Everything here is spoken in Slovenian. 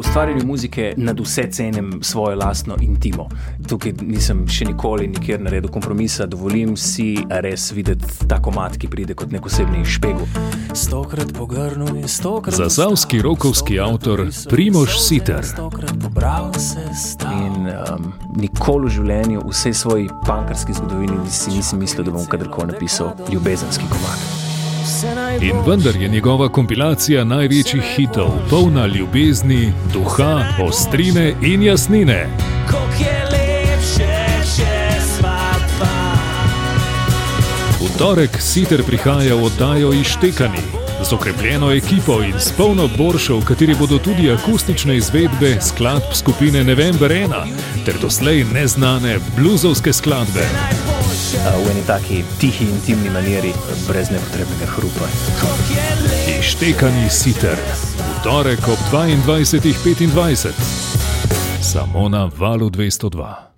ustvarjanju muzike nad vse cenim svojo lastno intimo. Tukaj nisem še nikoli nikjer naredil kompromisa, dovolim si res videti ta komat, ki pride kot nek osebni špegel. Stokrat pogrnil in stokrat. Zasavski rokovski avtor Primož Siter. Stokrat pobral se stal. In um, nikoli v življenju, v vsej svoji pankarski zgodovini, si nisem mislil, da bom kadarkoli napisal ljubezenski komat. Najbolj. In vendar je njegova kompilacija največjih hitov, polna ljubezni, duha, ostrine in jasnine. V torek Siter prihaja v oddajo Ištekani. Z okrepljeno ekipo in s polno boršo, v kateri bodo tudi akustične izvedbe skladb skupine November 1 ter doslej neznane bluzovske skladbe. Uh, v eni taki tihi, intimni maniri, brez nepotrebnega hrupa. Ištekani Siter. V torek ob 22.25. Samo na valu 202.